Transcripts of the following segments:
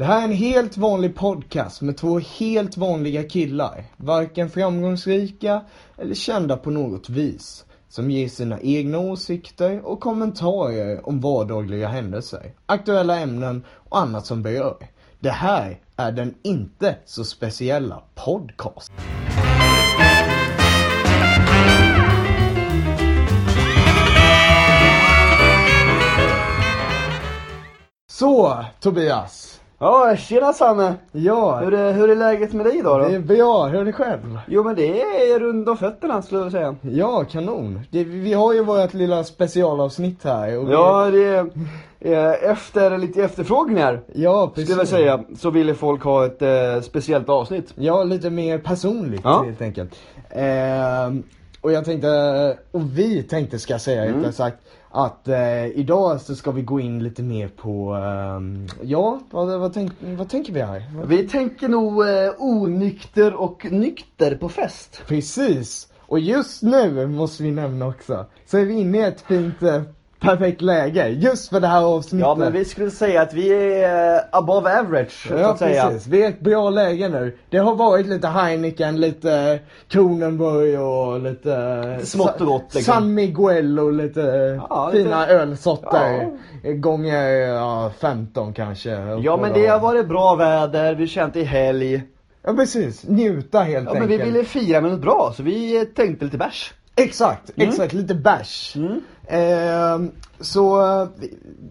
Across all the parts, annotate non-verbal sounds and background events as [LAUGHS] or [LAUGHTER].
Det här är en helt vanlig podcast med två helt vanliga killar. Varken framgångsrika eller kända på något vis. Som ger sina egna åsikter och kommentarer om vardagliga händelser, aktuella ämnen och annat som berör. Det här är den inte så speciella podcast. Så, Tobias. Ja, tjena Sanne! Ja, Hur är, hur är läget med dig idag då? det är bra. Hur är det själv? Jo men det är runt om fötterna skulle jag säga. Ja, kanon. Det, vi har ju vårt lilla specialavsnitt här. Och vi, Ja, det är, eh, efter lite efterfrågningar, ja, precis. skulle jag säga, så ville folk ha ett eh, speciellt avsnitt. Ja, lite mer personligt Ja. helt enkelt. Ehm, och jag tänkte, och vi tänkte ska jag säga Mm. rättare sagt, att eh, idag så ska vi gå in lite mer på, ehm, ja, vad, vad, tänk, vad tänker vi här? Vi tänker nog eh, onykter och nykter på fest. Precis! Och just nu måste vi nämna också, så är vi inne i ett fint, eh, perfekt läge, just för det här avsnittet. Ja men vi skulle säga att vi är eh, above average, så Ja att säga. precis, vi är i ett bra läge nu. Det har varit lite Heineken, lite Kronenburg och lite Lite smått och gott, liksom. San Miguel och lite Ja, fina lite- ölsorter. Gånger ja, 15 kanske. Ja men det har varit bra väder, vi har känt i helg. Ja precis, njuta helt Ja men enkelt. vi ville fira med något bra, så vi eh, tänkte lite bärs. Exakt, Mm. exakt, lite. Ehm, så eh,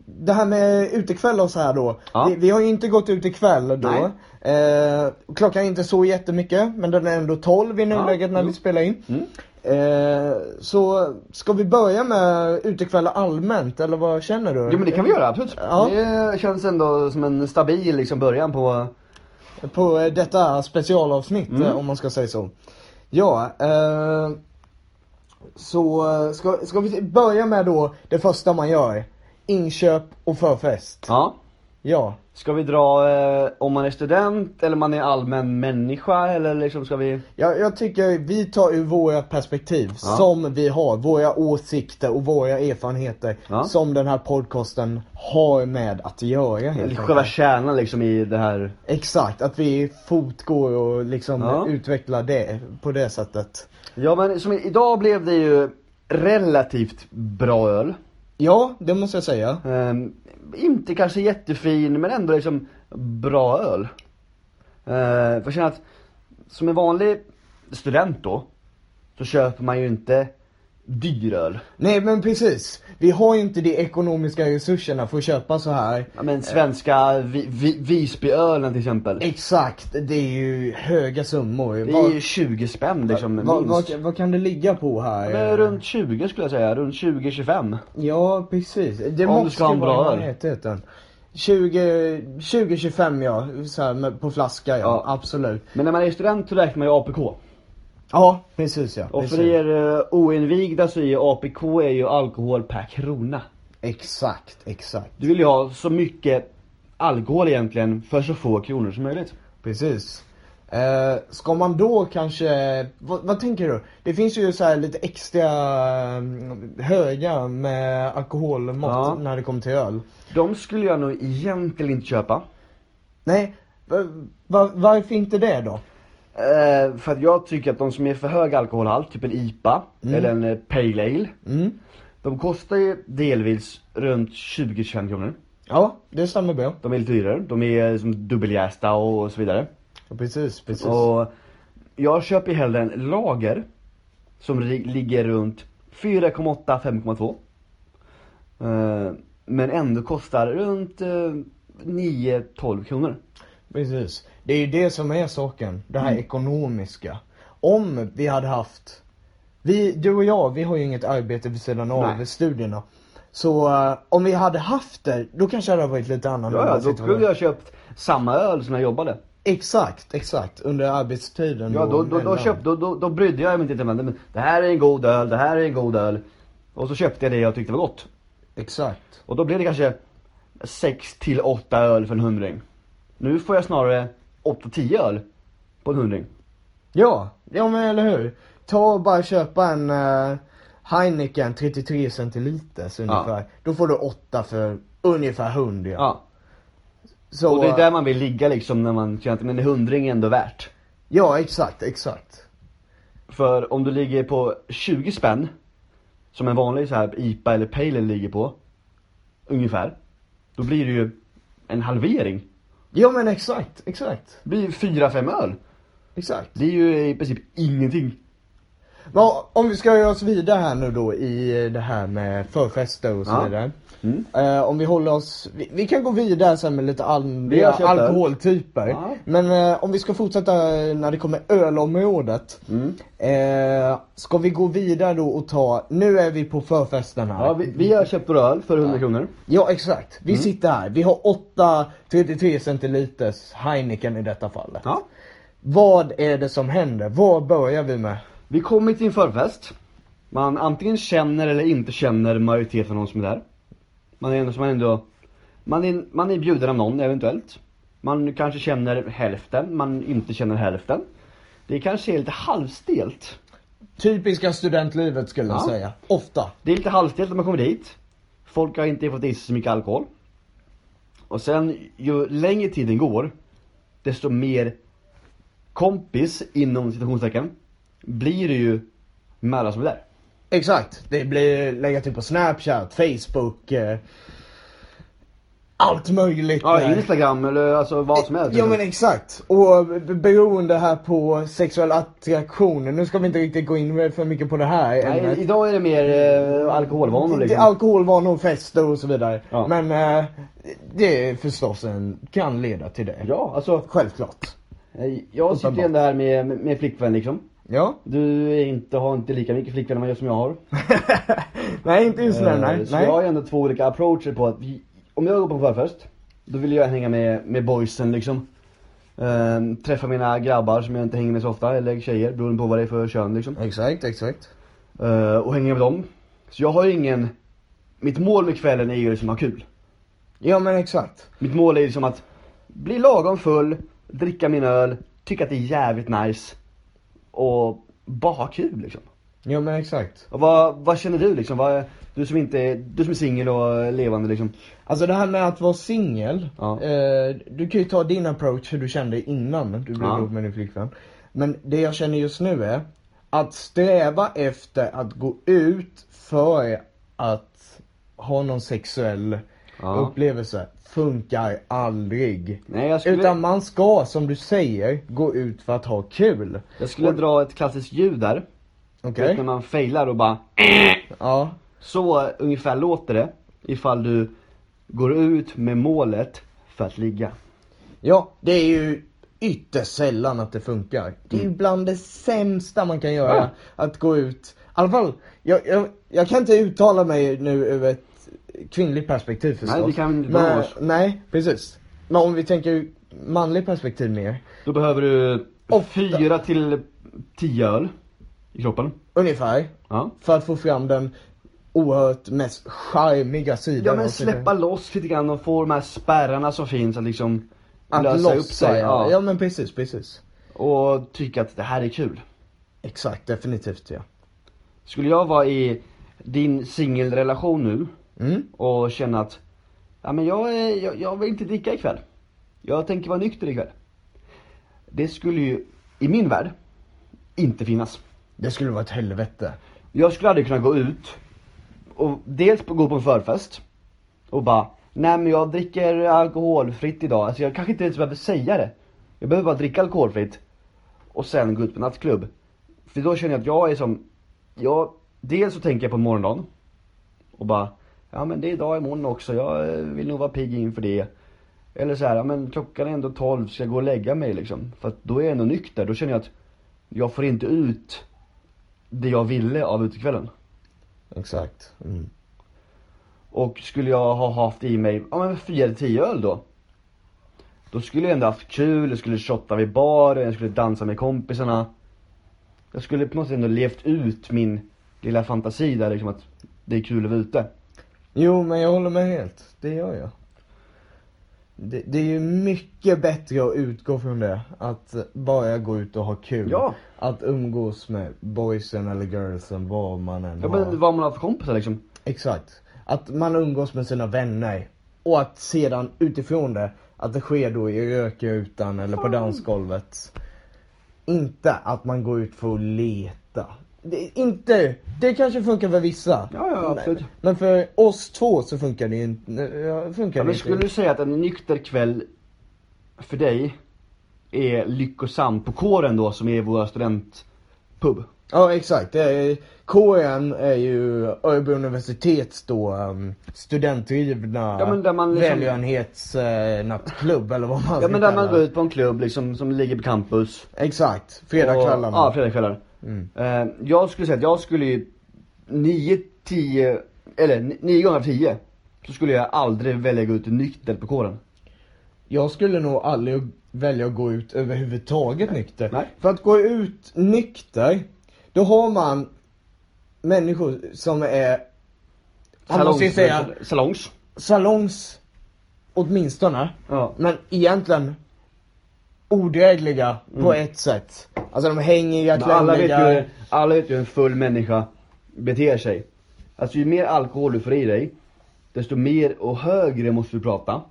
det här med utekväll och så här då. Ja. Vi, vi har ju inte gått ut ikväll då. Ehm, klockan är inte så jättemycket, men den är ändå 12 i nuläget när jo. vi spelar in. Mm. Ehm, så ska vi börja med utekvällar allmänt, eller vad känner du? Jo men det kan vi göra, absolut. Ja. Det känns ändå som en stabil liksom, början på... På eh, detta specialavsnitt, Mm. eh, om man ska säga så. Ja, eh, så eh, ska, ska vi börja med då det första man gör. Inköp och förfest. Ja. Ja. Ska vi dra eh, om man är student eller man är allmän människa eller liksom ska vi... Jag, jag tycker vi tar ur våra perspektiv Ja. som vi har, våra åsikter och våra erfarenheter Ja. som den här podcasten har med att göra helt Själva enkelt. kärnan liksom i det här... Exakt, att vi fotgår och liksom Ja. utvecklar det på det sättet. Ja men som idag blev det ju relativt bra öl. Ja, det måste jag säga. Ehm, inte kanske jättefin men ändå liksom bra öl. Eh, för jag känner att som en vanlig student då, så köper man ju inte dyr öl. Nej men precis. Vi har ju inte de ekonomiska resurserna för att köpa så här. Ja, men svenska vi, vi, Visbyölen till exempel. Exakt, det är ju höga summor. Det är ju 20 spänn liksom vad, minst. vad, kan det ligga på här? Men runt 20 skulle jag säga, runt 20-25. Ja, precis. Det Om måste en vara bra öl. närheten. 20, 20-25 ja, så här, på flaska ja, Ja. absolut. Men när man är student så räknar man ju APK. Ja, precis ja. Och precis. för er uh, oinvigda så är ju APK är ju alkohol per krona. Exakt, exakt. Du vill ju ha så mycket alkohol egentligen för så få kronor som möjligt. Precis. Eh, ska man då kanske, vad, vad tänker du? Det finns ju så här lite extra mm, höga med alkoholmått Ja. när det kommer till öl. De skulle jag nog egentligen inte köpa. Nej, va, va, varför inte det då? Eh, för att jag tycker att de som är för hög alkoholhalt, typ en IPA Mm. eller en eh, Pale Ale. Mm. De kostar ju delvis runt 20-25 kronor. Ja, det stämmer bra. De är lite dyrare, de är som dubbeljästa och så vidare. Ja, Precis, precis. Och jag köper ju hellre en lager som ligger runt 4,8-5,2. Eh, men ändå kostar runt eh, 9-12 kronor. Precis. Det är ju det som är saken. Det här Mm. ekonomiska. Om vi hade haft, vi, du och jag, vi har ju inget arbete vid sidan av Nej. studierna. Så eh, om vi hade haft det, då kanske det hade varit lite annorlunda Ja, ja, då skulle jag köpt samma öl som jag jobbade. Exakt, exakt. Under arbetstiden. Ja, då, då, då, köpt, då, då, då brydde jag mig inte men, men det här är en god öl, det här är en god öl. Och så köpte jag det jag tyckte var gott. Exakt. Och då blev det kanske 6 till 8 öl för en hundring. Nu får jag snarare 8-10 öl på en hundring. Ja, ja men eller hur. Ta och bara köpa en eh, Heineken 33 centiliter ungefär. Då får du åtta för ungefär 100. Ja. Så, Och det är där man vill ligga liksom när man känner att men en hundring är ändå värt. Ja, exakt, exakt. För om du ligger på 20 spänn, som en vanlig så här IPA eller Pale Ale ligger på, ungefär. Då blir det ju en halvering. Ja men exakt, exakt, Det blir 4-5 öl. exakt. Det är ju i princip ingenting. Men om vi ska göra oss vidare här nu då i det här med förfester och så Ja. vidare. Mm. Eh, om vi håller oss, vi, vi kan gå vidare sen med lite andra alkoholtyper. Ja. Men eh, om vi ska fortsätta när det kommer ölområdet. Mm. Eh, ska vi gå vidare då och ta, nu är vi på förfesten här. Ja, vi, vi har köpt vår öl för 100 kronor. Ja exakt, Mm. vi sitter här. Vi har åtta 33 centiliters Heineken i detta fallet. Ja. Vad är det som händer? Vad börjar vi med? Vi kommer till en förfest. Man antingen känner eller inte känner majoriteten av någon som är där. Man är ändå, man ändå, man är, man är bjuden av någon eventuellt. Man kanske känner hälften, man inte känner hälften. Det kanske är lite halvstelt. Typiska studentlivet skulle jag Ja. säga. Ofta. Det är lite halvstelt när man kommer dit. Folk har inte fått i sig så mycket alkohol. Och sen ju längre tiden går, desto mer kompis inom citationstecken blir det ju med alla som är där. Exakt. Det blir lägga till på Snapchat, Facebook, eh, allt möjligt. Ja. Instagram eller alltså vad som helst. Ja men exakt. Och beroende här på sexuell attraktion. Nu ska vi inte riktigt gå in för mycket på det här Nej, ämnet. idag är det mer eh, alkoholvanor liksom. alkoholvanor, fester och så vidare. Ja. Men eh, det är förstås en, kan leda till det. Ja, alltså. Självklart. eh, Jag sitter ju ändå här med, med, med flickvän liksom. Ja. Du inte, har inte lika mycket flickvänner som jag har. [LAUGHS] nej inte just Eh, nej. Så nej. jag har ju ändå två olika approacher på att vi, om jag går på en förfest, då vill jag hänga med, med boysen liksom. Ehm, träffa mina grabbar som jag inte hänger med så ofta, eller tjejer, beroende på vad det är för kön liksom. Exakt, exakt. Eh, och hänga med dem. Så jag har ju ingen, mitt mål med kvällen är ju liksom att ha kul. Ja men exakt. Mitt mål är liksom att bli lagom full, dricka min öl, tycka att det är jävligt nice och bara ha kul liksom. Ja men exakt. Och vad, vad känner du liksom? Vad, du som inte du som är singel och levande liksom. Alltså det här med att vara singel. Ja. Eh, du kan ju ta din approach hur du kände innan du blev Ja. ihop med din flickvän. Men det jag känner just nu är att sträva efter att gå ut för att ha någon sexuell Ja. upplevelse funkar aldrig. Nej skulle, Utan man ska, som du säger, gå ut för att ha kul. jag skulle dra ett klassiskt ljud där. Okej? Vet När man failar och bara Ja. Så ungefär låter det ifall du går ut med målet för att ligga. Ja, det är ju ytterst sällan att det funkar. Det är ju bland det sämsta man kan göra. Mm. Ja. Att gå ut, i alla fall, jag, jag, jag kan inte uttala mig nu ur ett kvinnligt perspektiv förstås. Nej, vi kan inte Men, oss. Nej, precis. Men om vi tänker manligt perspektiv mer. Då behöver du Ofta. fyra till tio öl i kroppen. Ungefär. Ja. För att få fram den oerhört mest charmiga sidan. Ja men sig släppa loss lite grann och få de här spärrarna som finns att liksom Att lösa upp lossa, sig. ja. Ja. ja men precis, precis. Och tycka att det här är kul. Exakt, definitivt ja. Skulle jag vara i din singelrelation nu Mm. och känna att ja, men jag, är- jag, jag vill inte dricka ikväll. Jag tänker vara nykter ikväll. Det skulle ju, i min värld, inte finnas. Det skulle vara ett helvete. Jag skulle aldrig kunna gå ut och dels gå på en förfest och bara Nej men jag dricker alkoholfritt idag, alltså jag kanske inte ens behöver säga det. Jag behöver bara dricka alkoholfritt och sen gå ut på nattklubb. För då känner jag att jag är som, jag, dels så tänker jag på morgondagen och bara Ja men det är idag imorgon också, jag eh, vill nog vara pigg inför det. Eller så här, ja men klockan är ändå 12, ska jag gå och lägga mig liksom? För att då är jag ändå nykter, då känner jag att jag får inte ut det jag ville av utekvällen. Exakt. Mm. Och skulle jag ha haft i mig, ja men fyra eller tio öl då. Då skulle jag ändå haft kul, jag skulle shotta vid baren, jag skulle dansa med kompisarna. Jag skulle på något sätt ändå levt ut min lilla fantasi där liksom att det är kul att vara ute. Jo, men jag håller med helt. Det gör jag. Det, det är ju mycket bättre att utgå från det. Att bara gå ut och ha kul. Ja. Att umgås med boysen eller girlsen, vad man än Ja har. men vad man har för kompisar liksom. Exakt. Att man umgås med sina vänner. Och att sedan utifrån det att det sker då i rökrutan eller på dansgolvet. Inte att man går ut för att leta. Det, inte, det kanske funkar för vissa. Ja, ja, absolut. Men, men för oss två så funkar det inte. ja, Funkar Ja, men inte. skulle du säga att en nykter kväll för dig är lyckosam på kåren då som är vår studentpub? Ja exakt, KN är ju Örebro universitets då um, studentdrivna Ja, liksom- välgörenhetsnattklubb eller vad man Ja men där man går ut på en klubb liksom som ligger på campus. Exakt, fredagskvällarna. Ja, fredagskvällar. Mm. Eh, jag skulle säga att jag skulle ju 9, 10, eller 9 gånger av 10 så skulle jag aldrig välja att gå ut nykter på kåren. Jag skulle nog aldrig välja att gå ut överhuvudtaget nykter. Nej. För att gå ut nykter, då har man människor som är, ju säga, Salongs. salongs åtminstone. Ja. Men egentligen odrägliga på Mm. ett sätt. Alltså de hängiga, Men alla vet, klämmiga. ju, alla vet ju hur en full människa beter sig. Alltså ju mer alkohol du får i dig, desto mer och högre måste du prata.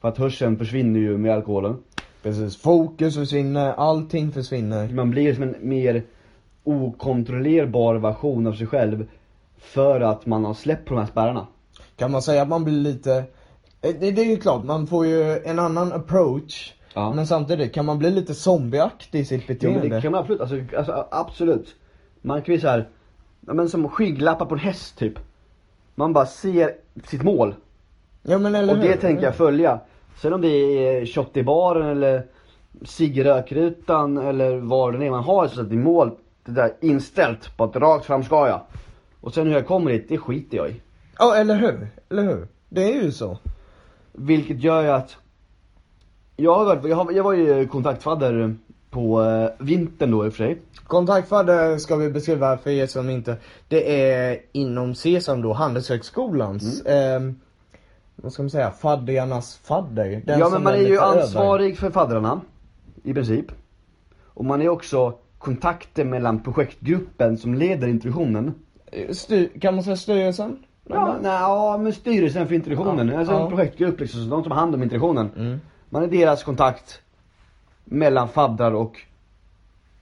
För att hörseln försvinner ju med alkoholen. Precis, fokus försvinner, allting försvinner. Man blir som en mer okontrollerbar version av sig själv. För att man har släppt på de här spärrarna. Kan man säga att man blir lite, eh, det, det är ju klart, man får ju en annan approach. Ja. Men samtidigt, kan man bli lite zombieaktig i sitt Jo beteende? men det kan man absolut, alltså, alltså absolut. Man kan ju såhär, men som skygglappar på en häst typ. Man bara ser sitt mål. Ja men eller Och hur? det tänker jag följa. Sen om det är shot i baren eller cigg i rökrutan eller vad det är man har så att det är mål, det där inställt på att rakt fram ska jag. Och sen hur jag kommer dit, det skiter jag i. Ja eller hur? Eller hur? Det är ju så. Vilket gör ju att jag, har varit, jag, har, jag var ju kontaktfadder på eh, vintern då i och för sig. Kontaktfadder ska vi beskriva för er som inte, det är inom CESAM då, Handelshögskolans, Mm. eh, vad ska man säga, fadderarnas fadder. Den ja men man är ju lite över. ansvarig för faddrarna. I princip. Och man är också kontakten mellan projektgruppen som leder introduktionen. Styr, kan man säga styrelsen? Ja, nej, ja men styrelsen för introduktionen. Ja, alltså ja. en projektgrupp liksom, de som har hand om introduktionen. Mm. Man är deras kontakt mellan faddrar och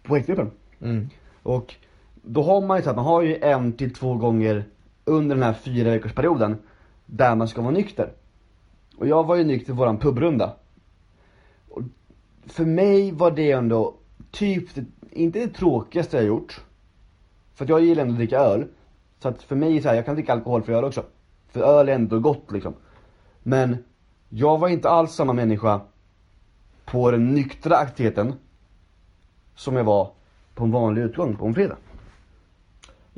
projektgruppen. Mm. Och då har man ju så att man har ju en till två gånger under den här fyra veckors perioden där man ska vara nykter. Och jag var ju nykter i våran pubrunda. Och för mig var det ändå typ, inte det tråkigaste jag gjort. För att jag gillar ändå att dricka öl. Så att för mig är så här, jag kan dricka alkohol för öl också. För öl är ändå gott liksom. Men jag var inte alls samma människa på den nyktra aktiviteten som jag var på en vanlig utgång på en fredag.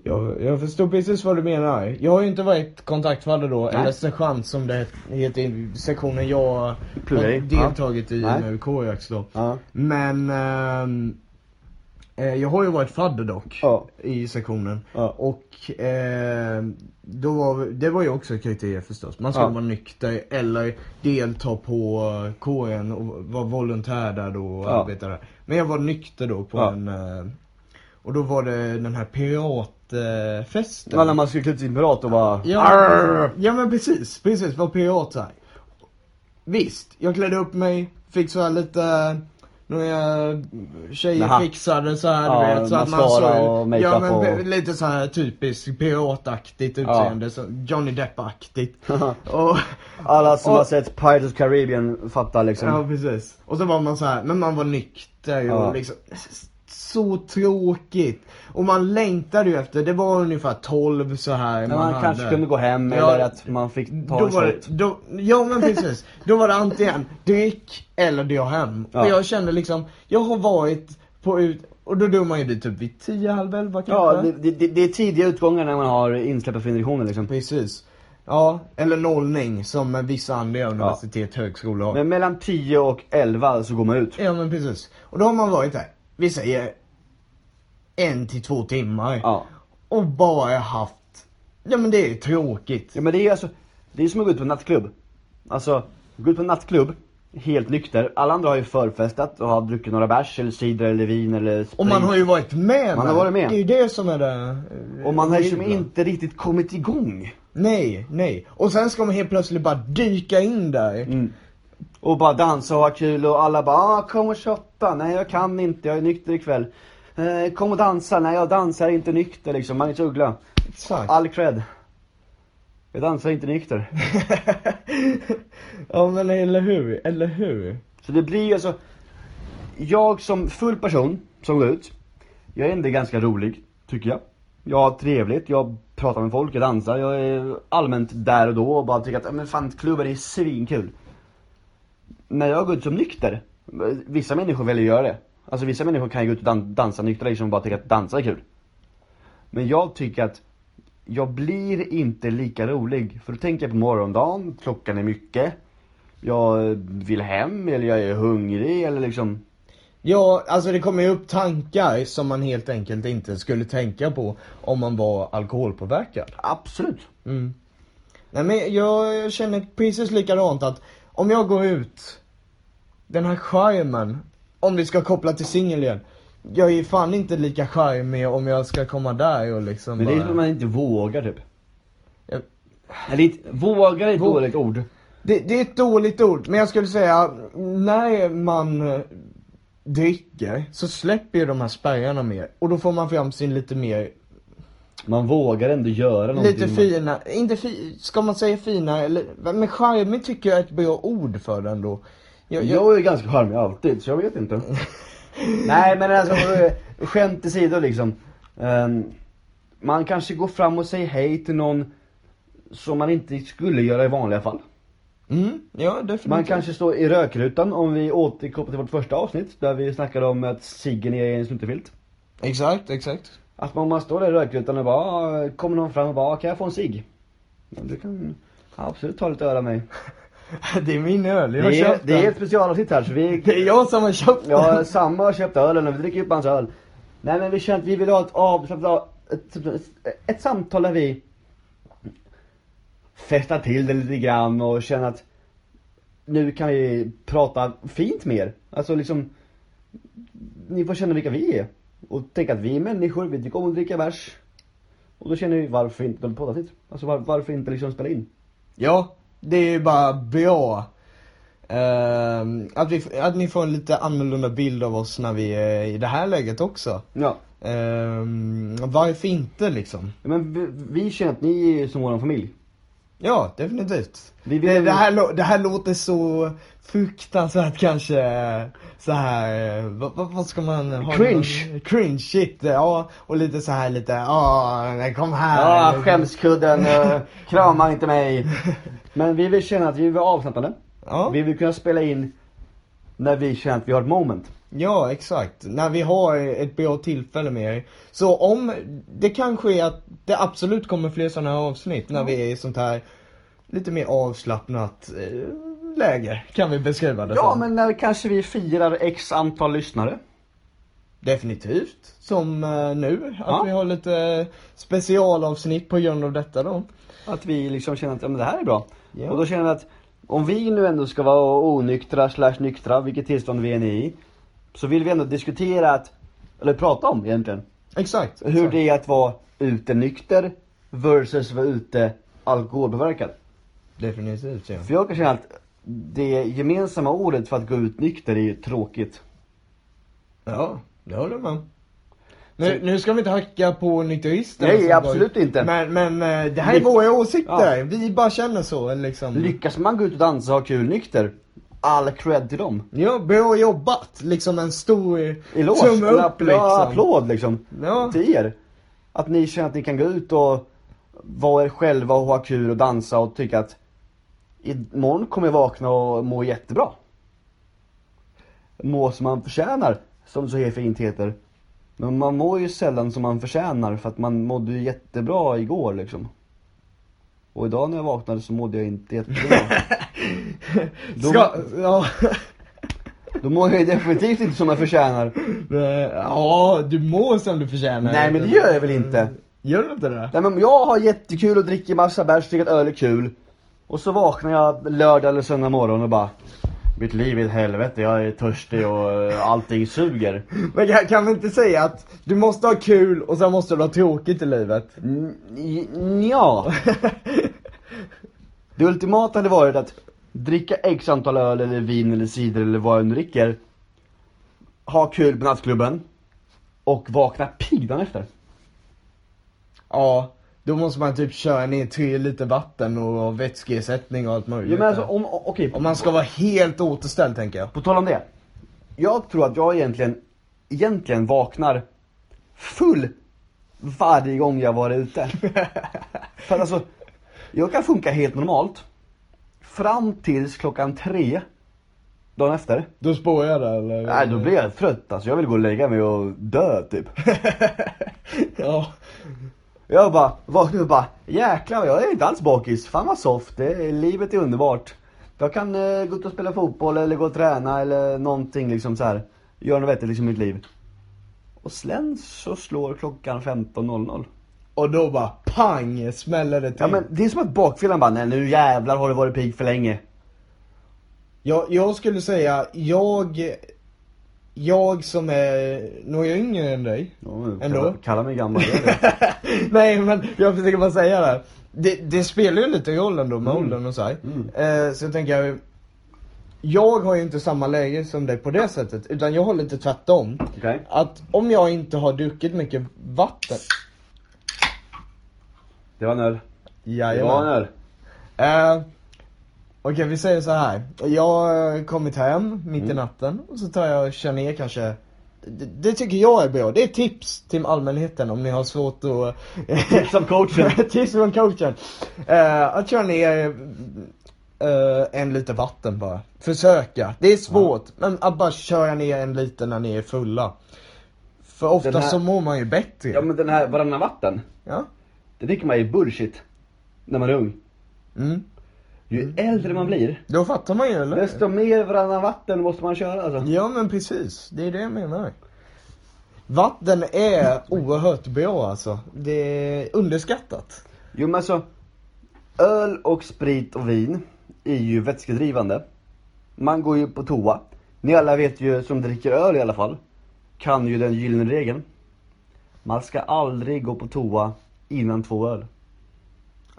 Jag, jag förstår precis vad du menar. Jag har ju inte varit kontaktfadder då, Nej. eller sergeant som det heter i sektionen jag i. har deltagit i Nej. nu, KX då. Ja. Men eh, jag har ju varit fadder dock Ja. i sektionen. Ja. Och ehm, då var, det var ju också ett kriterier förstås. Man skulle Ja. vara nykter eller delta på eh, KN och vara volontär där då och Ja. arbeta där. Men jag var nykter då på Ja. en eh, och då var det den här piratfesten. Men när man skulle klä ut sin pirat och bara Ja, ja men precis, precis, var pirat här. Visst, jag klädde upp mig, fick så här lite, några tjejer hatt. fixade så här Ja, du vet, så att man såg, ja men och- lite så här typiskt pirataktigt utseende, så Johnny Depp-aktigt. [LAUGHS] och, Alla som Och- har sett Pirates of Caribbean fattar liksom. ja precis. Och så var man så här, men man var nykter Ja. och liksom så tråkigt. Och man längtade ju efter, det var ungefär 12 så här Men man hade. kanske kunde gå hem Ja, eller att man fick ta då en var det, då, ja men precis. Då var det antingen drick eller dra hem. Ja. Och jag kände liksom, jag har varit på ut, och då drog man ju dit typ vid 10, halv 11 kanske. Ja, det, det, det är tidiga utgångar när man har insläppta för introduktionen liksom. Precis. Ja, eller nollning som vissa andra universitet, högskolor har. Men mellan 10 och 11 så går man ut. Ja men precis. Och då har man varit där, vi säger en till två timmar. Ja. Och bara haft, ja men det är tråkigt. Ja men det är alltså, det är som att gå ut på en nattklubb. Alltså, gå ut på en nattklubb, helt nykter. Alla andra har ju förfestat och har druckit några bärs eller cider eller vin eller sprit. Och man har ju varit med Man har varit med. Det är ju det som är det eh, Och man har liksom inte riktigt kommit igång. Nej, nej. Och sen ska man helt plötsligt bara dyka in där. Mm. Och bara dansa och ha kul och alla bara ah, kom och shotta, nej jag kan inte, jag är nykter ikväll. Eh, kom och dansa, nej jag dansar inte nykter liksom, Magnus Uggla. Exakt. All cred. Jag dansar inte nykter. [LAUGHS] ja men eller hur, eller hur? Så det blir alltså, jag som full person som går ut, jag är ändå ganska rolig, tycker jag. Jag har trevligt, jag pratar med folk, jag dansar, jag är allmänt där och då och bara tycker att, "Ja, men fan klubbar är svinkul. När jag går ut som nykter, vissa människor väljer att göra det. Alltså vissa människor kan ju gå ut och dan- dansa nyktra liksom och bara tycka att dansa är kul. Men jag tycker att jag blir inte lika rolig. För då tänker jag på morgondagen, klockan är mycket. Jag vill hem eller jag är hungrig eller liksom Ja, alltså det kommer ju upp tankar som man helt enkelt inte skulle tänka på om man var alkoholpåverkad. Absolut. Mm. Nej men jag, jag känner precis likadant att om jag går ut, den här charmen, om vi ska koppla till singel igen. Jag är fan inte lika charmig om jag ska komma där och liksom Men det är bara... som man inte vågar typ. Ja. Eller vågar är ett Vå- dåligt ord. Det, det är ett dåligt ord, men jag skulle säga när man eh, dricker så släpper ju de här spärrarna mer och då får man fram sin lite mer, Man vågar ändå göra någonting. lite fina, inte fi, ska man säga fina eller, men charmig tycker jag är ett bra ord för den då. Jag, jag, Jag är ganska charmig alltid, så jag vet inte. [LAUGHS] Nej men alltså, skämt åsido liksom. Ehm, man kanske går fram och säger hej till någon som man inte skulle göra i vanliga fall. mm, ja definitivt. Man kanske står i rökrutan om vi återkopplar till vårt första avsnitt där vi snackade om att ciggen är en snuttefilt. Exakt, exakt. Att man, man står där i rökrutan och bara, "Ah, kommer någon fram och bara, "Ah, kan jag få en cigg? Ja, du kan absolut ta lite öl av mig. [LAUGHS] [LAUGHS] det är min öl, jag har Det är, köpt det är den. ett specialavsnitt här så vi [LAUGHS] Det är jag som har köpt den. Ja, samma har köpt ölen och vi dricker upp hans öl. Nej men vi känner att vi vill ha ett avslappnat, ett, ett, ett samtal där vi festar till det lite grann och känner att nu kan vi prata fint mer. Alltså liksom, ni får känna vilka vi är. Och tänka att vi är människor, vi tycker om att dricka bärs. Och då känner vi varför inte en poddavsnitt? Alltså var, varför inte liksom spela in? Ja, det är bara bra. Ehm, att, vi, att ni får en lite annorlunda bild av oss när vi är i det här läget också. Ja. Ehm, varför inte liksom? Men vi, vi känner att ni är som vår familj. Ja, definitivt. Vi vill- det, det, här, det här låter så fruktansvärt kanske så här, eh, vad, vad, ska man ha? Cringe. någon- Cringe, shit, ja. Och lite så här lite, ja, nej, kom här. Ja, skämskudden, uh, krama inte mig. [LAUGHS] Men vi vill känna att vi vill vara avslappnade. Ja. Vi vill kunna spela in när vi känner att vi har ett moment. Ja, exakt. När vi har ett bra tillfälle med er. Så om, det kanske är att det absolut kommer fler sådana här avsnitt när vi är i sånt här lite mer avslappnat eh, läge, kan vi beskriva det Ja, som. men när kanske vi firar x antal lyssnare. Definitivt. Som eh, nu, att Ja. vi har lite specialavsnitt på grund av detta då. Att vi liksom känner att ja, men det här är bra. Ja. Och då känner vi att om vi nu ändå ska vara onyktra slash nyktra, vilket tillstånd vi än är i. Så vill vi ändå diskutera att, eller prata om egentligen. Exakt. Hur det är att vara ute nykter versus vara ute alkoholpåverkad. Definitivt ja. För jag kan känna att det gemensamma ordet för att gå ut nykter är ju tråkigt. Ja, det håller jag om. Nu, nu ska vi inte hacka på nykteristerna Nej, absolut går- inte. Men, men eh, det här är Lyck- våra åsikter. Ja. Vi bara känner så liksom. Lyckas man gå ut och dansa och ha kul nykter, all cred till dem. Ja, bra jobbat. Liksom en stor Eloge, tumme upp applåd, liksom. applåd liksom. Ja. Till er. Att ni känner att ni kan gå ut och vara er själva och ha kul och dansa och tycka att imorgon kommer jag vakna och må jättebra. Må som man förtjänar, som så fint heter. Men man mår ju sällan som man förtjänar för att man mådde ju jättebra igår liksom. Och idag när jag vaknade så mådde jag inte jättebra. [LAUGHS] Då, Ska, ja. då mår jag ju definitivt inte som jag förtjänar. ja, du mår som du förtjänar. Nej men det gör jag väl inte. Gör du inte det? Nej men jag har jättekul och dricker massa bärs, tycker att öl är kul. Och så vaknar jag lördag eller söndag morgon och bara Mitt liv är ett helvete, jag är törstig och eh, allting suger. Men kan, kan vi inte säga att du måste ha kul och sen måste du ha tråkigt i livet? N- ja. [LAUGHS] Det ultimata hade varit att dricka x antal öl eller vin eller cider eller vad jag nu dricker. Ha kul på nattklubben. Och vakna pigg efter. Ja, då måste man typ köra ner tre liter vatten och vätskeersättning och allt möjligt. Ja men alltså om, o- okej. Om man ska vara helt återställd tänker jag. På tal om det. Jag tror att jag egentligen, egentligen vaknar full varje gång jag varit ute. [LAUGHS] För alltså, jag kan funka helt normalt. Fram tills klockan tre. Dagen efter. Då spår jag där eller? Nej då blir jag trött alltså. Jag vill gå och lägga mig och dö typ. [LAUGHS] ja. Jag bara vaknar upp och bara jäklar jag är inte alls bakis. Fan vad soft. Det, är- livet är underbart. Jag kan eh, gå ut och spela fotboll eller gå och träna eller någonting liksom så här. Göra något vettigt liksom i mitt liv. Och sen så slår klockan 15.00. Och då bara pang smäller det till. Ja men det är som att bakfyllan bara, nej nu jävlar har du varit pigg för länge. jag, jag skulle säga, jag, jag som är några yngre än dig. Ändå? Kalla, kalla mig gammal. [LAUGHS] Nej men jag försöker bara säga det. här. Det, det spelar ju lite roll ändå med Mm. åldern och så. Mm. Eh, så jag tänker, jag har ju inte samma läge som dig på det sättet. Utan jag har lite tvärtom. Okej. Att om jag inte har druckit mycket vatten. Det var en öl. Det var en Jajamän. öl. Eh, Okej vi säger så här. Jag har kommit hem mitt i Mm. natten och så tar jag och kör ner kanske det, det tycker jag är bra. Det är tips till allmänheten om ni har svårt att... Tips av coachen. [LAUGHS] tips från coachen. Eh, att köra ner eh, en liter vatten bara. Försöka. Det är svårt, men att bara köra ner en liter när ni är fulla. För ofta här- så mår man ju bättre. Ja men den här varannan vatten. Ja. Det tycker man är bullshit. När man är ung. Mm. Ju äldre man blir, Då fattar man ju eller? desto mer varannan vatten måste man köra alltså. Ja men precis, det är det jag menar. Vatten är oerhört bra alltså. Det är underskattat. Jo men alltså, öl och sprit och vin är ju vätskedrivande. Man går ju på toa. Ni alla vet ju, som dricker öl i alla fall, kan ju den gyllene regeln. Man ska aldrig gå på toa innan två öl.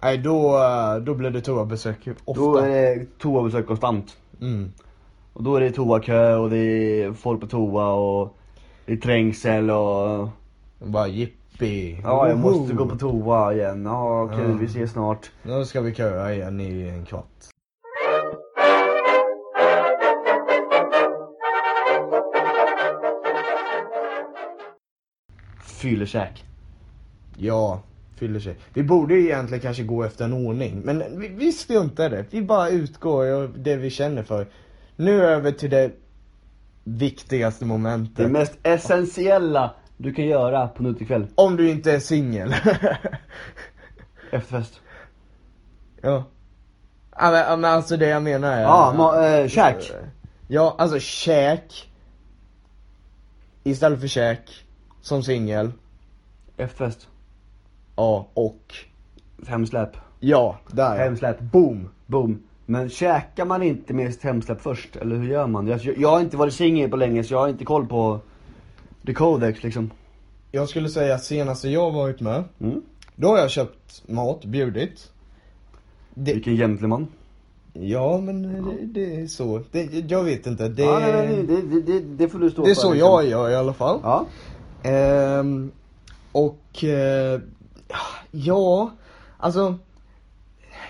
Nej då, då blir det toabesök ofta. Då är det toabesök konstant. Mm. Och då är det toakö och det är folk på toa och det är trängsel och Bara jippi. Ja, jag måste gå på toa igen. Ja, kul, Ja. vi ses snart. Nu ska vi köra igen i en kvart. Fyllekäk. Ja, fyller sig. Vi borde ju egentligen kanske gå efter en ordning. Men vi, vi struntar det. Vi bara utgår av det vi känner för. Nu över till det viktigaste momentet. Det mest essentiella du kan göra på en utekväll. Om du inte är singel. [LAUGHS] Efterfest. ja. Ja men, men alltså det jag menar är... Ja, ma- eh, käk. Ja, alltså käk. Istället för käk. Som singel. Efterfest. Ja, och. Hemsläp. Ja, där ja. Hemsläp. Boom. Boom. Men käkar man inte med sitt hemsläpp först? Eller hur gör man? Jag, jag har inte varit singel på länge så jag har inte koll på the codex liksom. Jag skulle säga senaste jag varit med. Mm. Då har jag köpt mat, bjudit. Det, Vilken gentleman. ja men det, det är så. Det, jag vet inte. Det, Ja, nej, nej, det, det, det, får du stå det är för, så liksom. jag gör i alla fall. Ja. Ehm, och eh, ja, alltså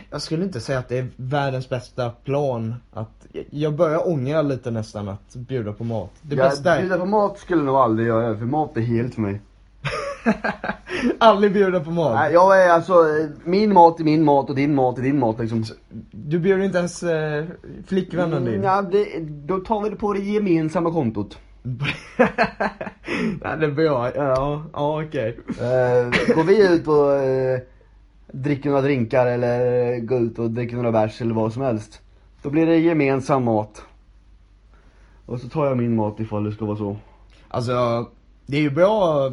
jag skulle inte säga att det är världens bästa plan att, jag börjar ångra lite nästan att bjuda på mat. Det jag, bästa är Bjuda på mat skulle jag nog aldrig göra, för mat är helt för mig. [LAUGHS] aldrig bjuda på mat. Nej, jag är alltså, min mat är min mat och din mat är din mat liksom. Du bjuder inte ens eh, flickvännen din? Mm, ja, det, då tar vi det på det gemensamma kontot. [LAUGHS] Nej, det är bra. Ja, ja okej. Eh, går vi ut och eh, dricker några drinkar eller går ut och dricker några bärs eller vad som helst. Då blir det gemensam mat. Och så tar jag min mat ifall det ska vara så. Alltså, det är ju bra.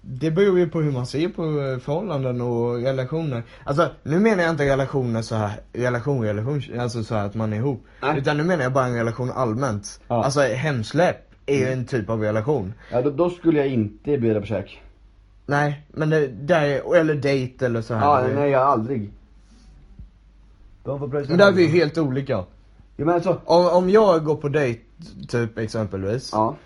Det beror ju på hur man ser på eh, förhållanden och relationer. Alltså, nu menar jag inte relationer så här, relation, relation, alltså så här att man är ihop. Nej. Utan nu menar jag bara en relation allmänt. Ja. Alltså hemsläpp är ju en typ av relation. Ja, då, då skulle jag inte bjuda på käk. Nej, men det, där är, eller dejt eller så här. Ja, nej jag aldrig. De får pröjsa Men där är vi själva. helt olika. Ja, men alltså, Om, om jag går på dejt, typ exempelvis. ja.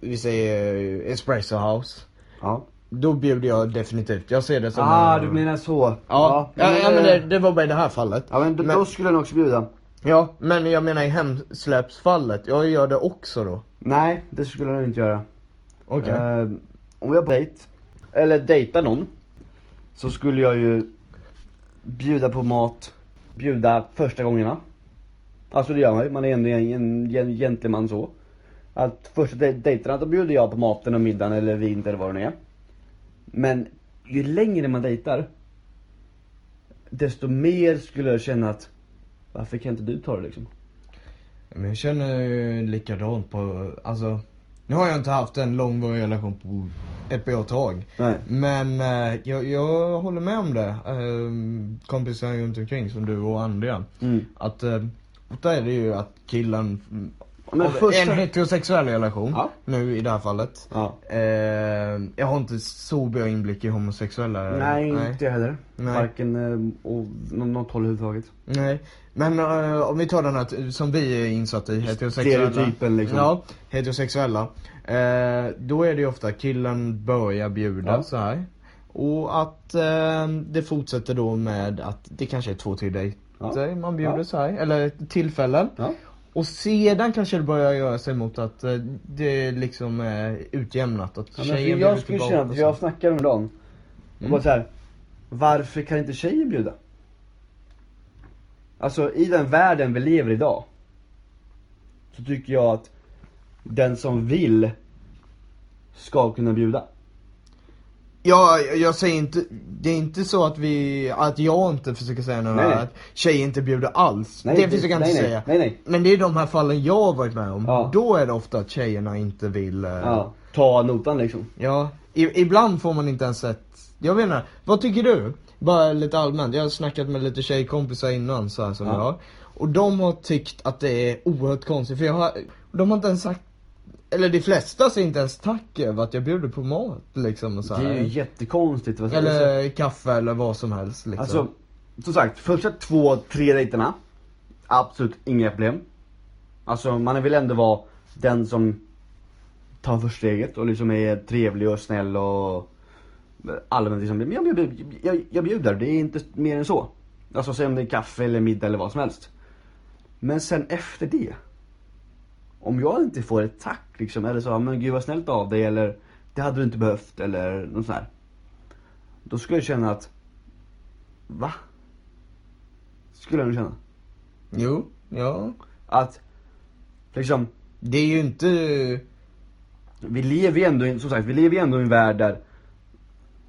Vi säger eh, Espresso House. Ja. Då bjuder jag definitivt. Jag ser det som Ah, en- du menar så. Ja, ja, ja, men det, det var bara i det här fallet. Ja men, då, Men- då skulle jag nog också bjuda. Ja, men jag menar i hemsläpsfallet. Jag gör det också då. Nej, det skulle jag nog inte göra. Okej. Eh, om jag på dejt, eller dejtar någon, så skulle jag ju bjuda på mat, bjuda första gångerna. Alltså det gör man ju, man är ändå en, en, en gentleman så. Att första dej- dejterna, då bjuder jag på maten och middagen eller vin eller vad det nu är. Men ju längre man dejtar, desto mer skulle jag känna att, varför kan inte du ta det liksom? Men jag känner ju likadant på, alltså. Nu har jag inte haft en långvarig relation på ett bra tag. Nej. Men eh, jag, jag håller med om det. Eh, kompisar runt omkring som du och andra. Mm. Att, eh, ofta är det ju att killen, Men av första- en heterosexuell relation, Ja. nu i det här fallet. Ja. Eh, jag har inte så bra inblick i homosexuella. Nej, inte jag heller. Nej. Varken eh, och något håll överhuvudtaget. Nej, men eh, om vi tar den här som vi är insatta i, heterosexuella. Stereotypen, liksom. Ja, heterosexuella. Eh, då är det ju ofta killen börjar bjuda Ja. så här. Och att eh, det fortsätter då med att det kanske är två, tre dejter Ja. man bjuder Ja. så här. Eller tillfällen. Ja. Och sedan kanske det börjar göra sig mot att eh, det liksom är utjämnat. Att Ja, tjejen jag skulle känna, så. jag snackade om dagen. Och Mm. bara så här, varför kan inte tjejen bjuda? Alltså i den världen vi lever i idag. Så tycker jag att den som vill ska kunna bjuda. Ja, jag säger inte, det är inte så att vi, att jag inte försöker säga något Nej, att tjejer inte bjuder alls. Nej, det försöker jag inte nej. säga. Nej, nej. Men det är de här fallen jag har varit med om. Ja. Då är det ofta att tjejerna inte vill, eh, Ja, ta notan liksom. ja. I, ibland får man inte ens ett, jag vet inte, vad tycker du? Bara lite allmänt, jag har snackat med lite tjejkompisar innan så här som Ja. jag. Och de har tyckt att det är oerhört konstigt, för jag har, de har inte ens sagt eller de flesta säger inte ens tack över att jag bjuder på mat liksom och så Det här. är ju jättekonstigt. vad? Eller kaffe eller vad som helst liksom. Alltså, som sagt, första två, tre dejterna, absolut inga problem. Alltså man vill ändå vara den som tar första steget och liksom är trevlig och snäll och allmänt liksom, men jag, jag, jag, jag bjuder, det är inte mer än så. Alltså säg om det är kaffe eller middag eller vad som helst. Men sen efter det, om jag inte får ett tack liksom, eller så, men gud vad snällt av dig eller det hade du inte behövt eller något sånt här. Då skulle jag känna att Va? Skulle jag nog känna. Jo, ja. Att, liksom, Det är ju inte... vi lever ju ändå, som sagt, vi lever ju ändå i en värld där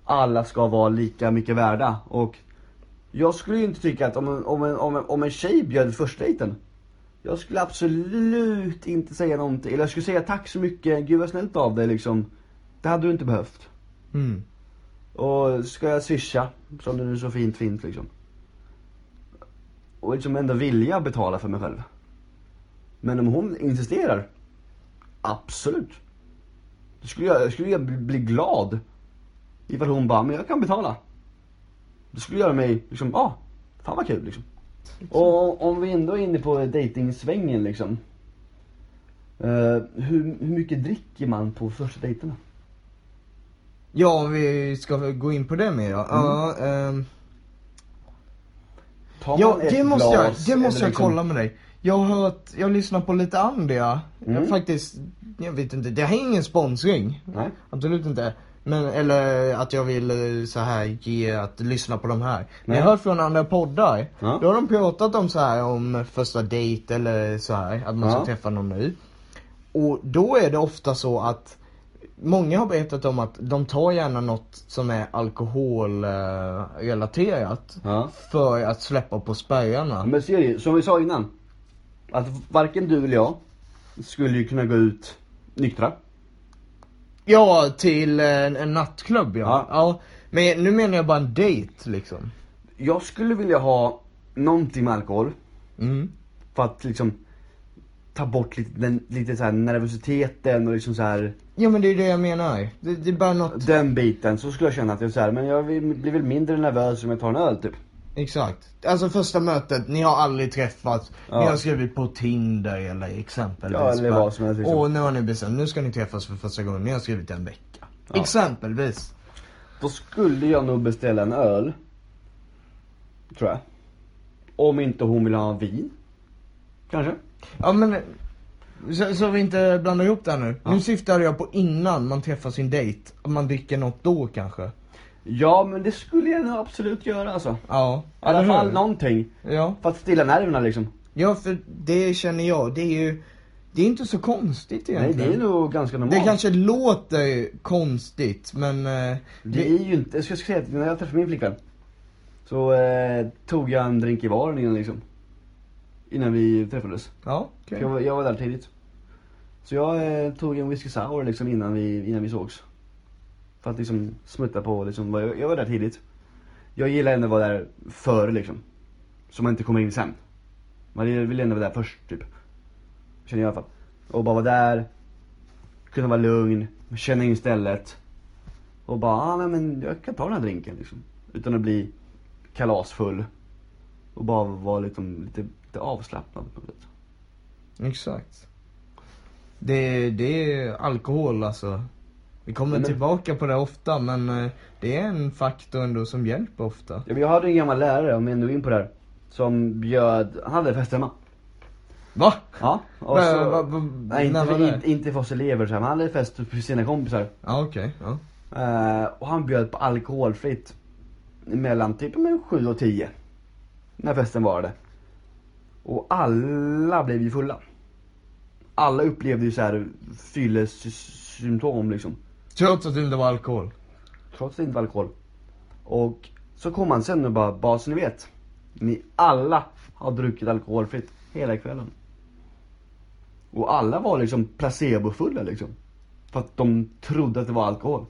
alla ska vara lika mycket värda. Och jag skulle ju inte tycka att om en, om en, om en, om en tjej bjöd första dejten. Jag skulle absolut inte säga någonting. Eller jag skulle säga tack så mycket, gud vad snällt av dig liksom. Det hade du inte behövt. Mm. Och ska jag swisha, som det nu så fint fint liksom. Och liksom ändå vilja betala för mig själv. Men om hon insisterar, absolut. Då skulle jag, skulle jag bli, bli glad. Ifall hon bara, men jag kan betala. Det skulle göra mig liksom, ja, ah, fan vad kul liksom. Och om vi ändå är inne på dejtingsvängen liksom. Eh, hur, hur mycket dricker man på första dejterna? Ja, vi ska gå in på det mer ja. Ja, ehm, Tar ja det måste jag, det måste jag liksom- kolla med dig. Jag har hört, jag lyssnar på lite andra. Mm. Jag faktiskt, jag vet inte, det här är ingen sponsring. Nej. Absolut inte. Men, eller att jag vill eh, så här ge att lyssna på de här. Men jag har hört från andra poddar. Ja. Då har de pratat om så här om första dejt eller så här att man ska Ja. träffa någon ny. Och då är det ofta så att Många har berättat om att de tar gärna något som är alkoholrelaterat Ja. för att släppa på spärrarna. Men ser du, som vi sa innan. Att varken du eller jag skulle ju kunna gå ut nyktra. Ja, till en, en nattklubb ja. Ja. ja. Men nu menar jag bara en dejt liksom. Jag skulle vilja ha någonting med alkohol. Mm. För att liksom ta bort lite, den, lite så här nervositeten och liksom så här Ja men det är det jag menar. Det, det är bara något. Den biten, så skulle jag känna att jag så här, men jag blir väl mindre nervös om jag tar en öl typ. Exakt. Alltså första mötet, ni har aldrig träffats, Ja. ni har skrivit på Tinder eller exempelvis. Ja, eller vad som helst, liksom. Och nu har ni bestämt, nu ska ni träffas för första gången, ni har skrivit en vecka. Ja. Exempelvis. Då skulle jag nog beställa en öl. Tror jag. Om inte hon vill ha vin. Kanske. Ja men, så, så vi inte blandar ihop det här nu. Ja. Nu syftade jag på innan man träffar sin dejt, att man dricker något då kanske. Ja men det skulle jag nog absolut göra alltså. Ja. I alla fall hur? någonting. Ja. För att stilla nerverna liksom. Ja för det känner jag, det är ju, det är inte så konstigt Nej egentligen. det är nog ganska normalt. Det kanske låter konstigt men eh, Det är ju inte, jag ska säga att när jag träffade min flickvän Så eh, tog jag en drink i baren innan liksom Innan vi träffades ja, okej. jag, var, jag var där tidigt Så jag eh, tog en whisky sour liksom innan vi, innan vi sågs för att liksom smutta på liksom, jag, jag var där tidigt. Jag gillar ändå att vara där före liksom. Så man inte kommer in sen. Man vill ändå vara där först typ. Känner jag i alla fall. Och bara vara där. Kunna vara lugn, känna in stället. Och bara, ah, nej men jag kan ta den här drinken liksom. Utan att bli kalasfull. Och bara vara liksom, lite, lite avslappnad på något sätt. Exakt. Det, det är alkohol alltså. Vi kommer Men- tillbaka på det ofta men eh, det är en faktor ändå som hjälper ofta. Ja, men jag hade en gammal lärare, om jag ändå är in på det här Som bjöd, han hade fest hemma Va? Ja, och Men, så, va- va- nej inte för, det? inte, för oss elever så här, men han hade fest för sina kompisar Ja okej, ja. Eh, Och han bjöd på alkoholfritt Mellan typ men 7 och 10 När festen var det Och alla blev ju fulla Alla upplevde ju så här fyllesymptom liksom Trots att det inte var alkohol. Trots att det inte var alkohol Och så kom han sen och bara, bara så ni vet Ni alla har druckit alkoholfritt hela kvällen Och alla var liksom placebofulla liksom För att de trodde att det var alkohol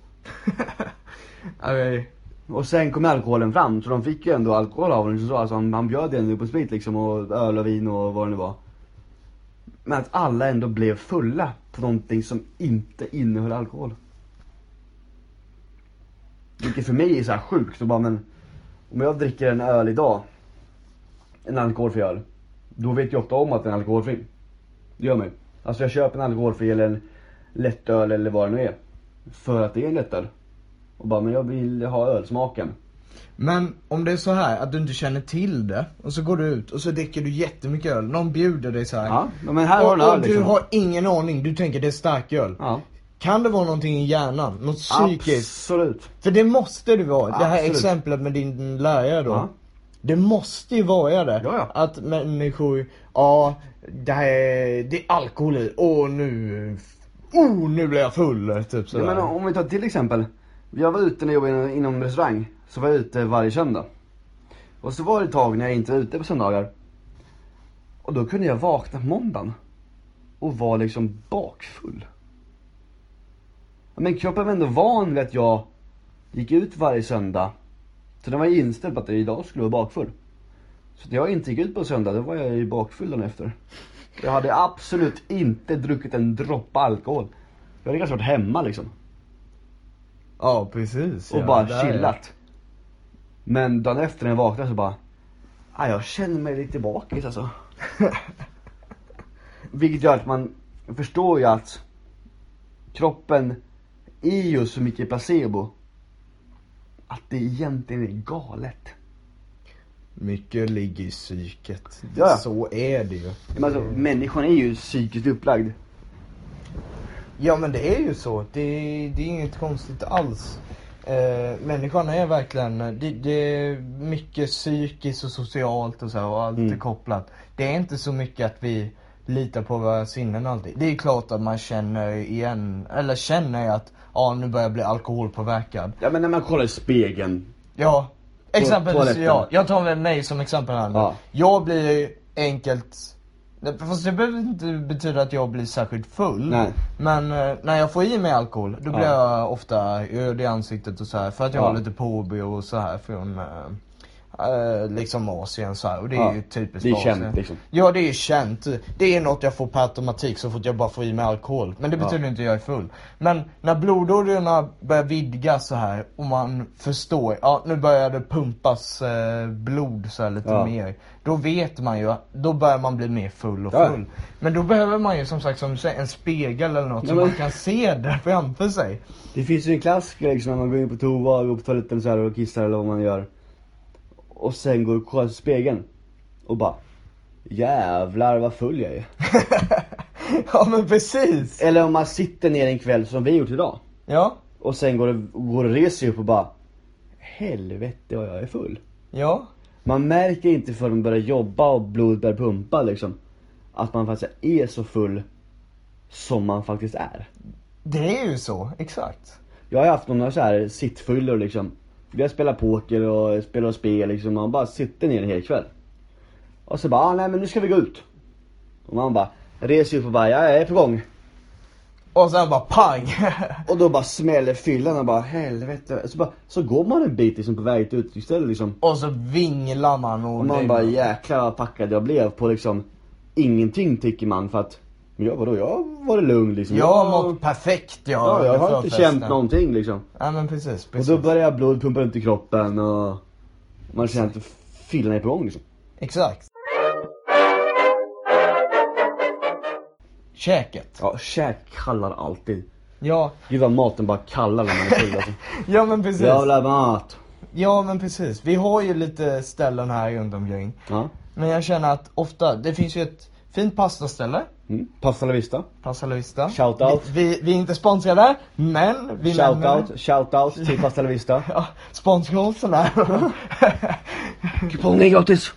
[LAUGHS] Okay. Och sen kom alkoholen fram, så de fick ju ändå alkohol av honom. Så alltså, han, han bjöd ändå på sprit liksom, och öl och vin och vad det nu var. Men att alla ändå blev fulla på någonting som inte innehöll alkohol. Vilket för mig är så här sjukt. Och bara, men, om jag dricker en öl idag, en alkoholfri öl, då vet jag ofta om att den är alkoholfri. Det gör mig. Alltså jag köper en alkoholfri eller en lättöl eller vad det nu är. För att det är en lättöl. Och bara, men jag vill ha ölsmaken. Men om det är så här att du inte känner till det och så går du ut och så dricker du jättemycket öl. Någon bjuder dig så här. Ja, men här har och, du en öl och du liksom. har ingen aning, du tänker det är starköl. Ja. Kan det vara någonting i hjärnan? Något psykiskt? Absolut. För det måste det vara. Det här exemplet med din lärare då. Ja. Det måste ju vara det. Ja, ja. Att människor, ja, det här är, det är alkohol i. Åh nu, oh nu blir jag full. Typ Ja, sådär. men om vi tar till exempel. Jag var ute när jag jobbade inom restaurang. Så var jag ute varje söndag. Och så var det ett tag när jag inte var ute på söndagar. Och då kunde jag vakna på måndagen. Och vara liksom bakfull. Ja, Men kroppen var ändå van vid att jag gick ut varje söndag. Så den var ju inställd på att jag idag skulle vara bakfull. Så när jag inte gick ut på söndag, då var jag ju bakfull dagen efter. Jag hade absolut inte druckit en droppe alkohol. Jag hade kanske varit hemma liksom. Ja precis. Och ja, bara chillat. Men dagen efter när jag vaknade så bara, ah, jag känner mig lite bakis alltså. [LAUGHS] Vilket gör att man förstår ju att kroppen är ju så mycket placebo. Att det egentligen är galet. Mycket ligger i psyket. Ja. Så är det ju. Men alltså, människan är ju psykiskt upplagd. Ja men det är ju så. Det, det är inget konstigt alls. Eh, människan är verkligen, det, det är mycket psykiskt och socialt och så och allt är Mm. kopplat. Det är inte så mycket att vi litar på våra sinnen alltid. Det är klart att man känner igen, eller känner att ja nu börjar jag bli alkoholpåverkad. Ja men när man kollar i spegeln. Ja, exempelvis toaletten. jag. Tar väl mig som exempel här nu. Ja. Jag blir enkelt, fast det behöver inte betyda att jag blir särskilt full. Nej. Men eh, när jag får i mig alkohol, då blir Ja. jag ofta röd i ansiktet och så här för att jag Ja. har lite påbrå och så här från, eh, liksom Asien så här. och det är Ja, ju typiskt det är Asien. känt, liksom. Ja det är känt. Det är något jag får per automatik så fort jag bara får i mig alkohol. Men det Ja. betyder inte att jag är full. Men när blodådrorna börjar vidgas så här och man förstår, ja nu börjar det pumpas eh, blod så lite Ja. mer. Då vet man ju, då börjar man bli mer full och Ja. full. Men då behöver man ju som sagt som säger, en spegel eller något Ja, så man kan se det framför sig. Det finns ju en klassiker liksom när man går in på toa, går på toaletten så här och kissar eller vad man gör. Och sen går och kollar i spegeln. Och bara Jävlar vad full jag är. [LAUGHS] ja men precis. Eller om man sitter ner en kväll som vi gjort idag. Ja, Och sen går och, går och reser upp och bara Helvete vad jag är full. ja. Man märker inte förrän man börjar jobba och blodet börjar pumpa liksom. Att man faktiskt är så full som man faktiskt är. Det är ju så, exakt. Jag har haft några så här sittfyllor liksom. Vi har spelat poker och spelat spel liksom. Man bara sitter ner en hel kväll. Och så bara, ah, nej men nu ska vi gå ut. Och man bara reser upp och bara, ja, jag är på gång. Och sen bara pang! [LAUGHS] Och då bara smäller fyllan och bara, helvete. Så, bara, så går man en bit liksom på väg ut istället liksom. och så vinglar man och, Och man bara, jäklar vad packad jag blev på liksom ingenting tycker man för att, men jag vadå, jag har varit lugn liksom. Jag har mått perfekt jag Ja, jag har inte känt någonting liksom. Ja men precis, Och precis. då börjar blod pumpa runt i kroppen och man känner att fyllan är på gång liksom. Exakt. Käket. Ja, käk kallar alltid. Ja, Gud vad maten bara kallar när man är full alltså. [LAUGHS] ja men precis. Jävla mat. Ja men precis. Vi har ju lite ställen här runt omkring. Ja. Men jag känner att ofta, det finns ju ett fint pastaställe. Mm. Pasta la vista. Pasta la Vista. Shout out. Vi, vi, vi är inte sponsrade, men vi Shout nämner out, shout out till Pasta la vista. [LAUGHS] Ja, sponsra oss sån här. Kupongen är gratis.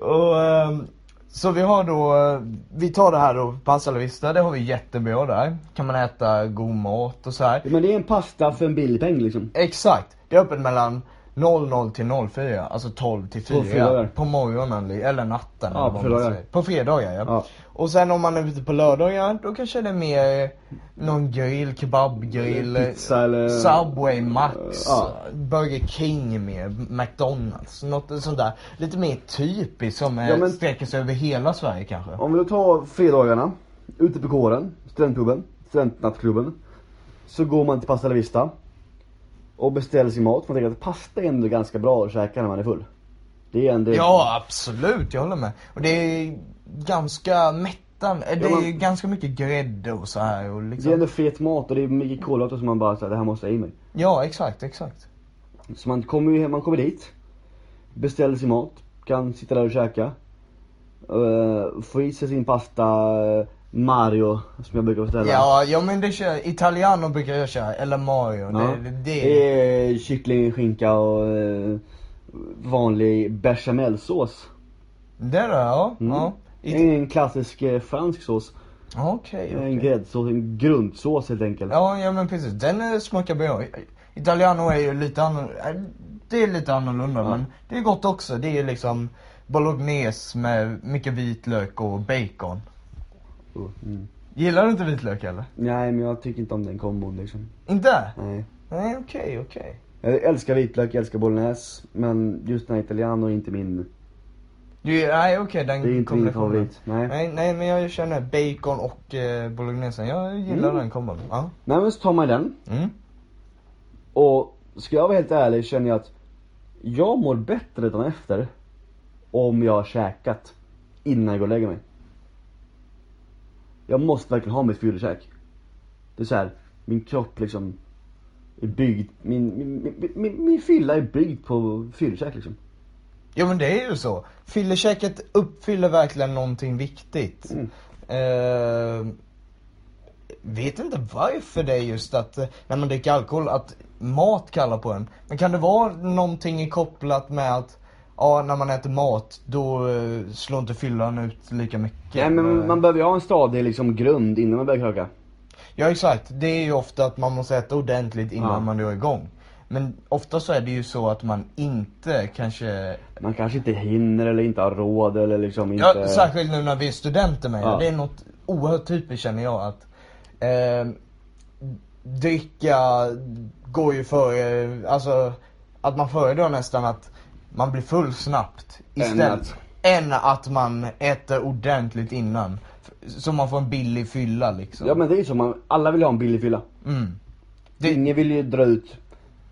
Och, ehm, så vi har då, vi tar det här då, Pasta la Vista, det har vi jättebra där. Kan man äta god mat och så här. Men det är en pasta för en billig peng liksom. Exakt, det är öppet mellan 00 till 04, alltså 12 till 4 På fredagar. på morgonen eller natten Ja, eller på fredagar. På fredagar ja. Ja. Och sen om man är ute på lördagar, då kanske det är mer någon grill, kebabgrill, Pizza eller- Subway, Max, Ja. Burger King mer, McDonalds, något sånt där. Lite mer typiskt som Ja, ja, men- sträcker sig över hela Sverige kanske. Om vi tar fredagarna, ute på kåren, studentklubben, studentnattklubben. Så går man till Pasta vista. Och beställer sin mat. Man tänker att pasta är ändå ganska bra att käka när man är full. Det är ändå... Ja, absolut, jag håller med. Och det är ganska mättande, det är men- ju ganska mycket grädde och så här och Det är liksom. ändå fet mat och det är mycket kolhydrater som man bara säger det här måste jag i mig. Ja, exakt, exakt. Så man kommer ju man kommer dit, beställer sin mat, kan sitta där och käka. Uh, få i sig sin pasta eh, Mario, som jag brukar beställa. Ja, ja men det kör, italiano brukar jag köra, eller Mario. Ja. Det, det, Det är kyckling, skinka och eh, vanlig bechamelsås. det det, ja. Mm. ja. Det It- en klassisk eh, fransk sås. Okej, En okej. gräddsås, en grundsås helt enkelt. Ja, ja men precis. Den eh, smakar bra. Italiano är ju lite annorlunda. Det är lite annorlunda Ja. men det är gott också. Det är liksom bolognese med mycket vitlök och bacon. Oh, Mm. Gillar du inte vitlök eller? Nej men jag tycker inte om den kombon liksom. Inte? Nej. Nej, okej, okej. Jag älskar vitlök, jag älskar bolognese. Men just den här italiano är inte min, Du, nej okej, den det är inte min kombinationen. favorit. Nej. Nej, nej men jag känner bacon och eh, bolognese. Jag gillar Mm. den kombon. Ja. Nej men så tar man den. Mm. Och ska jag vara helt ärlig känner jag att jag mår bättre dagen efter om jag har käkat innan jag går och lägger mig. Jag måste verkligen ha mitt fyllekäk. Det är så här, min kropp liksom är byggd, min, min, min, min, min fylla är byggd på fyllekäk liksom. Jo men det är ju så. Fyllekäket uppfyller verkligen någonting viktigt. Mm. Eh, vet inte varför det är just att eh, när man dricker alkohol att mat kallar på en. Men kan det vara någonting kopplat med att ja, när man äter mat då eh, slår inte fyllan ut lika mycket? Nej men man behöver ju ha en stadig liksom grund innan man börjar kröka. Ja exakt, det är ju ofta att man måste äta ordentligt innan Ja. man drar igång. Men ofta så är det ju så att man inte kanske Man kanske inte hinner eller inte har råd eller liksom inte... Ja, särskilt nu när vi är studenter med. Ja. Det är något oerhört typiskt känner jag att eh, dricka går ju för, eh, alltså att man föredrar nästan att man blir full snabbt Än istället. att- Än att man äter ordentligt innan. Så man får en billig fylla liksom. Ja men det är ju så, man, alla vill ha en billig fylla. Mm. Det- Ingen vill ju dra ut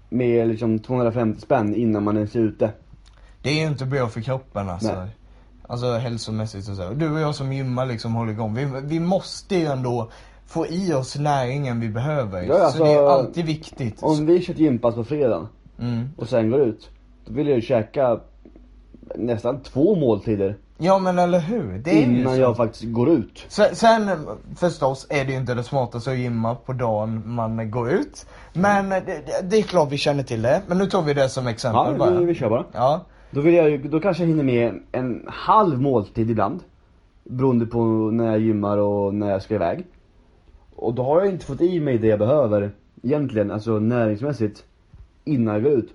med liksom 250 spänn innan man ens är ute. Det är ju inte bra för kroppen alltså. Nej. Alltså hälsomässigt och så. Du och jag som gymmar liksom håller igång. Vi, vi måste ju ändå få i oss näringen vi behöver. Ja, alltså, så det är alltid viktigt. Om vi kör ett gympass på fredagen Mm. och sen går ut, då vill jag ju käka nästan två måltider Ja men eller hur. Det är ju innan så. jag faktiskt går ut. Sen, sen förstås är det ju inte det smartaste att gymma på dagen man går ut. Men det, det, är klart vi känner till det. Men nu tar vi det som exempel Ja, bara. vi, vi kör bara. Ja. Då, vill jag, ju- då kanske jag hinner med en halv måltid ibland. Beroende på när jag gymmar och när jag ska iväg. Och då har jag inte fått i mig det jag behöver egentligen, alltså näringsmässigt, innan jag går ut.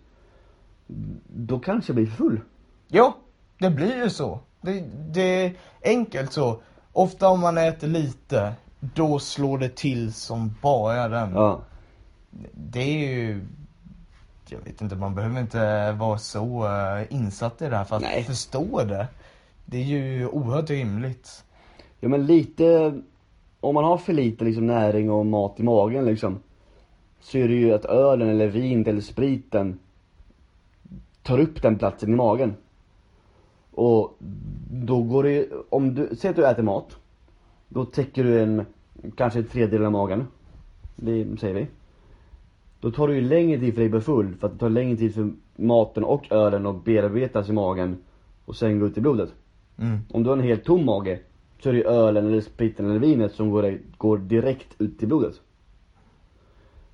Då kanske jag blir full. Ja, det blir ju så. Det, det är enkelt så. Ofta om man äter lite, då slår det till som bara den. Ja. Det är ju... Jag vet inte, man behöver inte vara så eh, insatt i det här för att Nej. förstå det. Det är ju oerhört rimligt. Ja men lite, om man har för lite liksom näring och mat i magen liksom. Så är det ju att ölen eller vinet eller spriten tar upp den platsen i magen. Och då går det om du, säg att du äter mat. Då täcker du en, kanske en tredjedel av magen. Det säger vi. Då tar det ju längre tid för dig att bli full, för att det tar längre tid för maten och ölen att bearbetas i magen och sen gå ut i blodet. Mm. Om du har en helt tom mage så är det ju ölen eller spriten eller vinet som går, går direkt ut i blodet.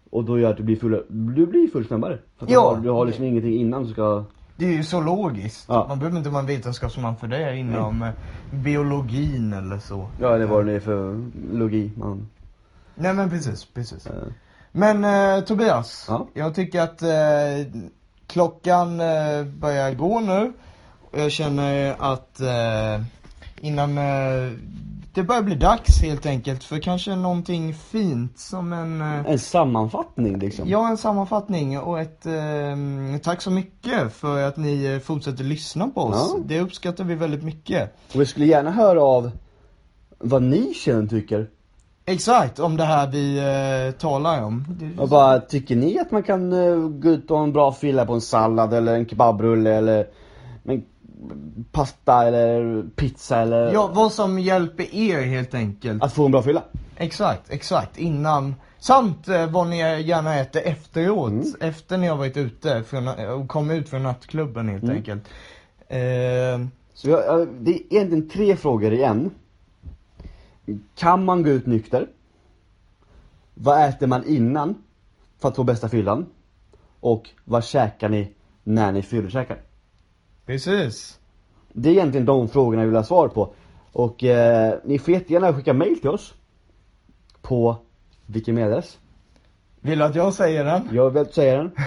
Och då gör att du blir full, du blir full snabbare. För att Ja. du, har, du har liksom ingenting innan som ska, Det är ju så logiskt. Ja. Man behöver inte vara en vetenskapsman för det inom eh, biologin eller så. ja eller vad det är för logi man, Nej men precis, precis. eh, Men eh, Tobias, Ja. jag tycker att eh, klockan eh, börjar gå nu. Och jag känner att eh, innan eh, det börjar bli dags helt enkelt för kanske någonting fint som en eh, en sammanfattning liksom. Ja, en sammanfattning och ett eh, tack så mycket för att ni eh, fortsätter lyssna på oss. Ja. Det uppskattar vi väldigt mycket. Och vi skulle gärna höra av vad ni känner tycker. Exakt, om det här vi eh, talar om. Och bara, tycker ni att man kan uh, gå ut och ha en bra fylla på en sallad eller en kebabrulle eller en pasta eller pizza eller Ja, vad som hjälper er helt enkelt. att få en bra fylla? Exakt, exakt. Innan. Samt eh, vad ni gärna äter efteråt. Mm. Efter ni har varit ute från, och kommit ut från nattklubben helt Mm. enkelt. Eh, Så jag, jag, det är egentligen tre frågor i en. Kan man gå ut nykter? Vad äter man innan för att få bästa fyllan? Och vad käkar ni när ni fyllekäkar? Precis. Det är egentligen de frågorna jag vill ha svar på. Och eh, ni får jättegärna skicka mail till oss. På vilken mailadress? Vill du att jag säger den? Jag vill säga den. [LAUGHS]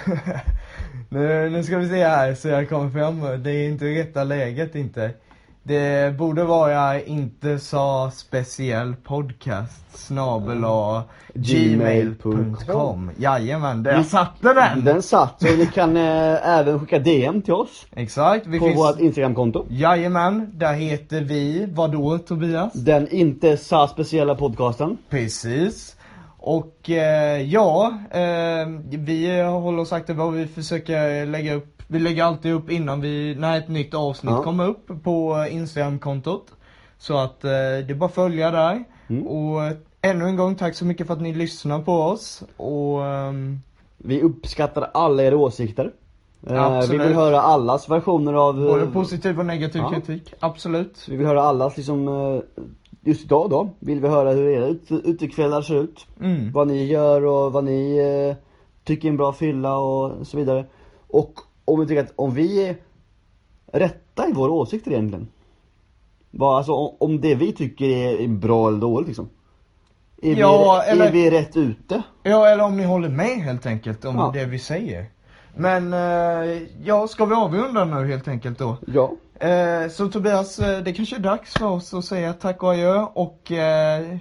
Nu, nu ska vi se här så jag kommer fram. Det är inte rätta läget inte. Det borde vara inte så speciell podcast snabel a gmail.com Jajamän, där jag satte den! Den satt, så ni kan eh, även skicka DM till oss. Exakt, vi På finns... vårt Instagramkonto. Jajamän, där heter vi, vadå Tobias? Den inte så speciella podcasten. Precis. Och eh, ja, eh, vi håller oss aktiva och vi försöker lägga upp, vi lägger alltid upp innan vi, när ett nytt avsnitt Ja. kommer upp på Instagram-kontot. Så att eh, det är bara att följa där. Mm. Och eh, ännu en gång tack så mycket för att ni lyssnar på oss. Och ehm, Vi uppskattar alla era åsikter. Eh, vi Absolut. vill höra allas versioner av... eh, både positiv och negativ ja. kritik, absolut. Vi vill höra allas liksom, eh, just idag då, vill vi höra hur era ute, utekvällar ser ut. Mm. Vad ni gör och vad ni eh, tycker är en bra fylla och så vidare. Och om vi tycker att, om vi är rätta i våra åsikter egentligen. Vad, alltså om, om det vi tycker är, bra eller dåligt liksom. Är, Ja, vi, eller- är vi rätt ute? Ja, eller om ni håller med helt enkelt om Ja. det vi säger. Men, eh, ja, ska vi avrunda nu helt enkelt då? Ja. Eh, så Tobias, eh, det kanske är dags för oss att säga tack och adjö och Eh,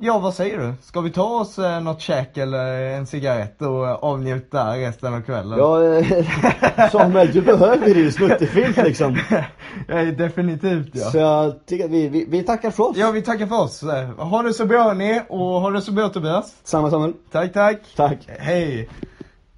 ja, vad säger du? Ska vi ta oss eh, något käk eller en cigarett och avnjuta resten av kvällen? Ja, eh, [LAUGHS] Samuel, du behöver ju snuttefilt liksom. [LAUGHS] ja, definitivt ja. Så jag tycker vi, vi, vi tackar för oss. Ja, vi tackar för oss. Ha det så bra ni och ha det så bra Tobias. Samma Samuel. Tack, tack. Tack. Hej.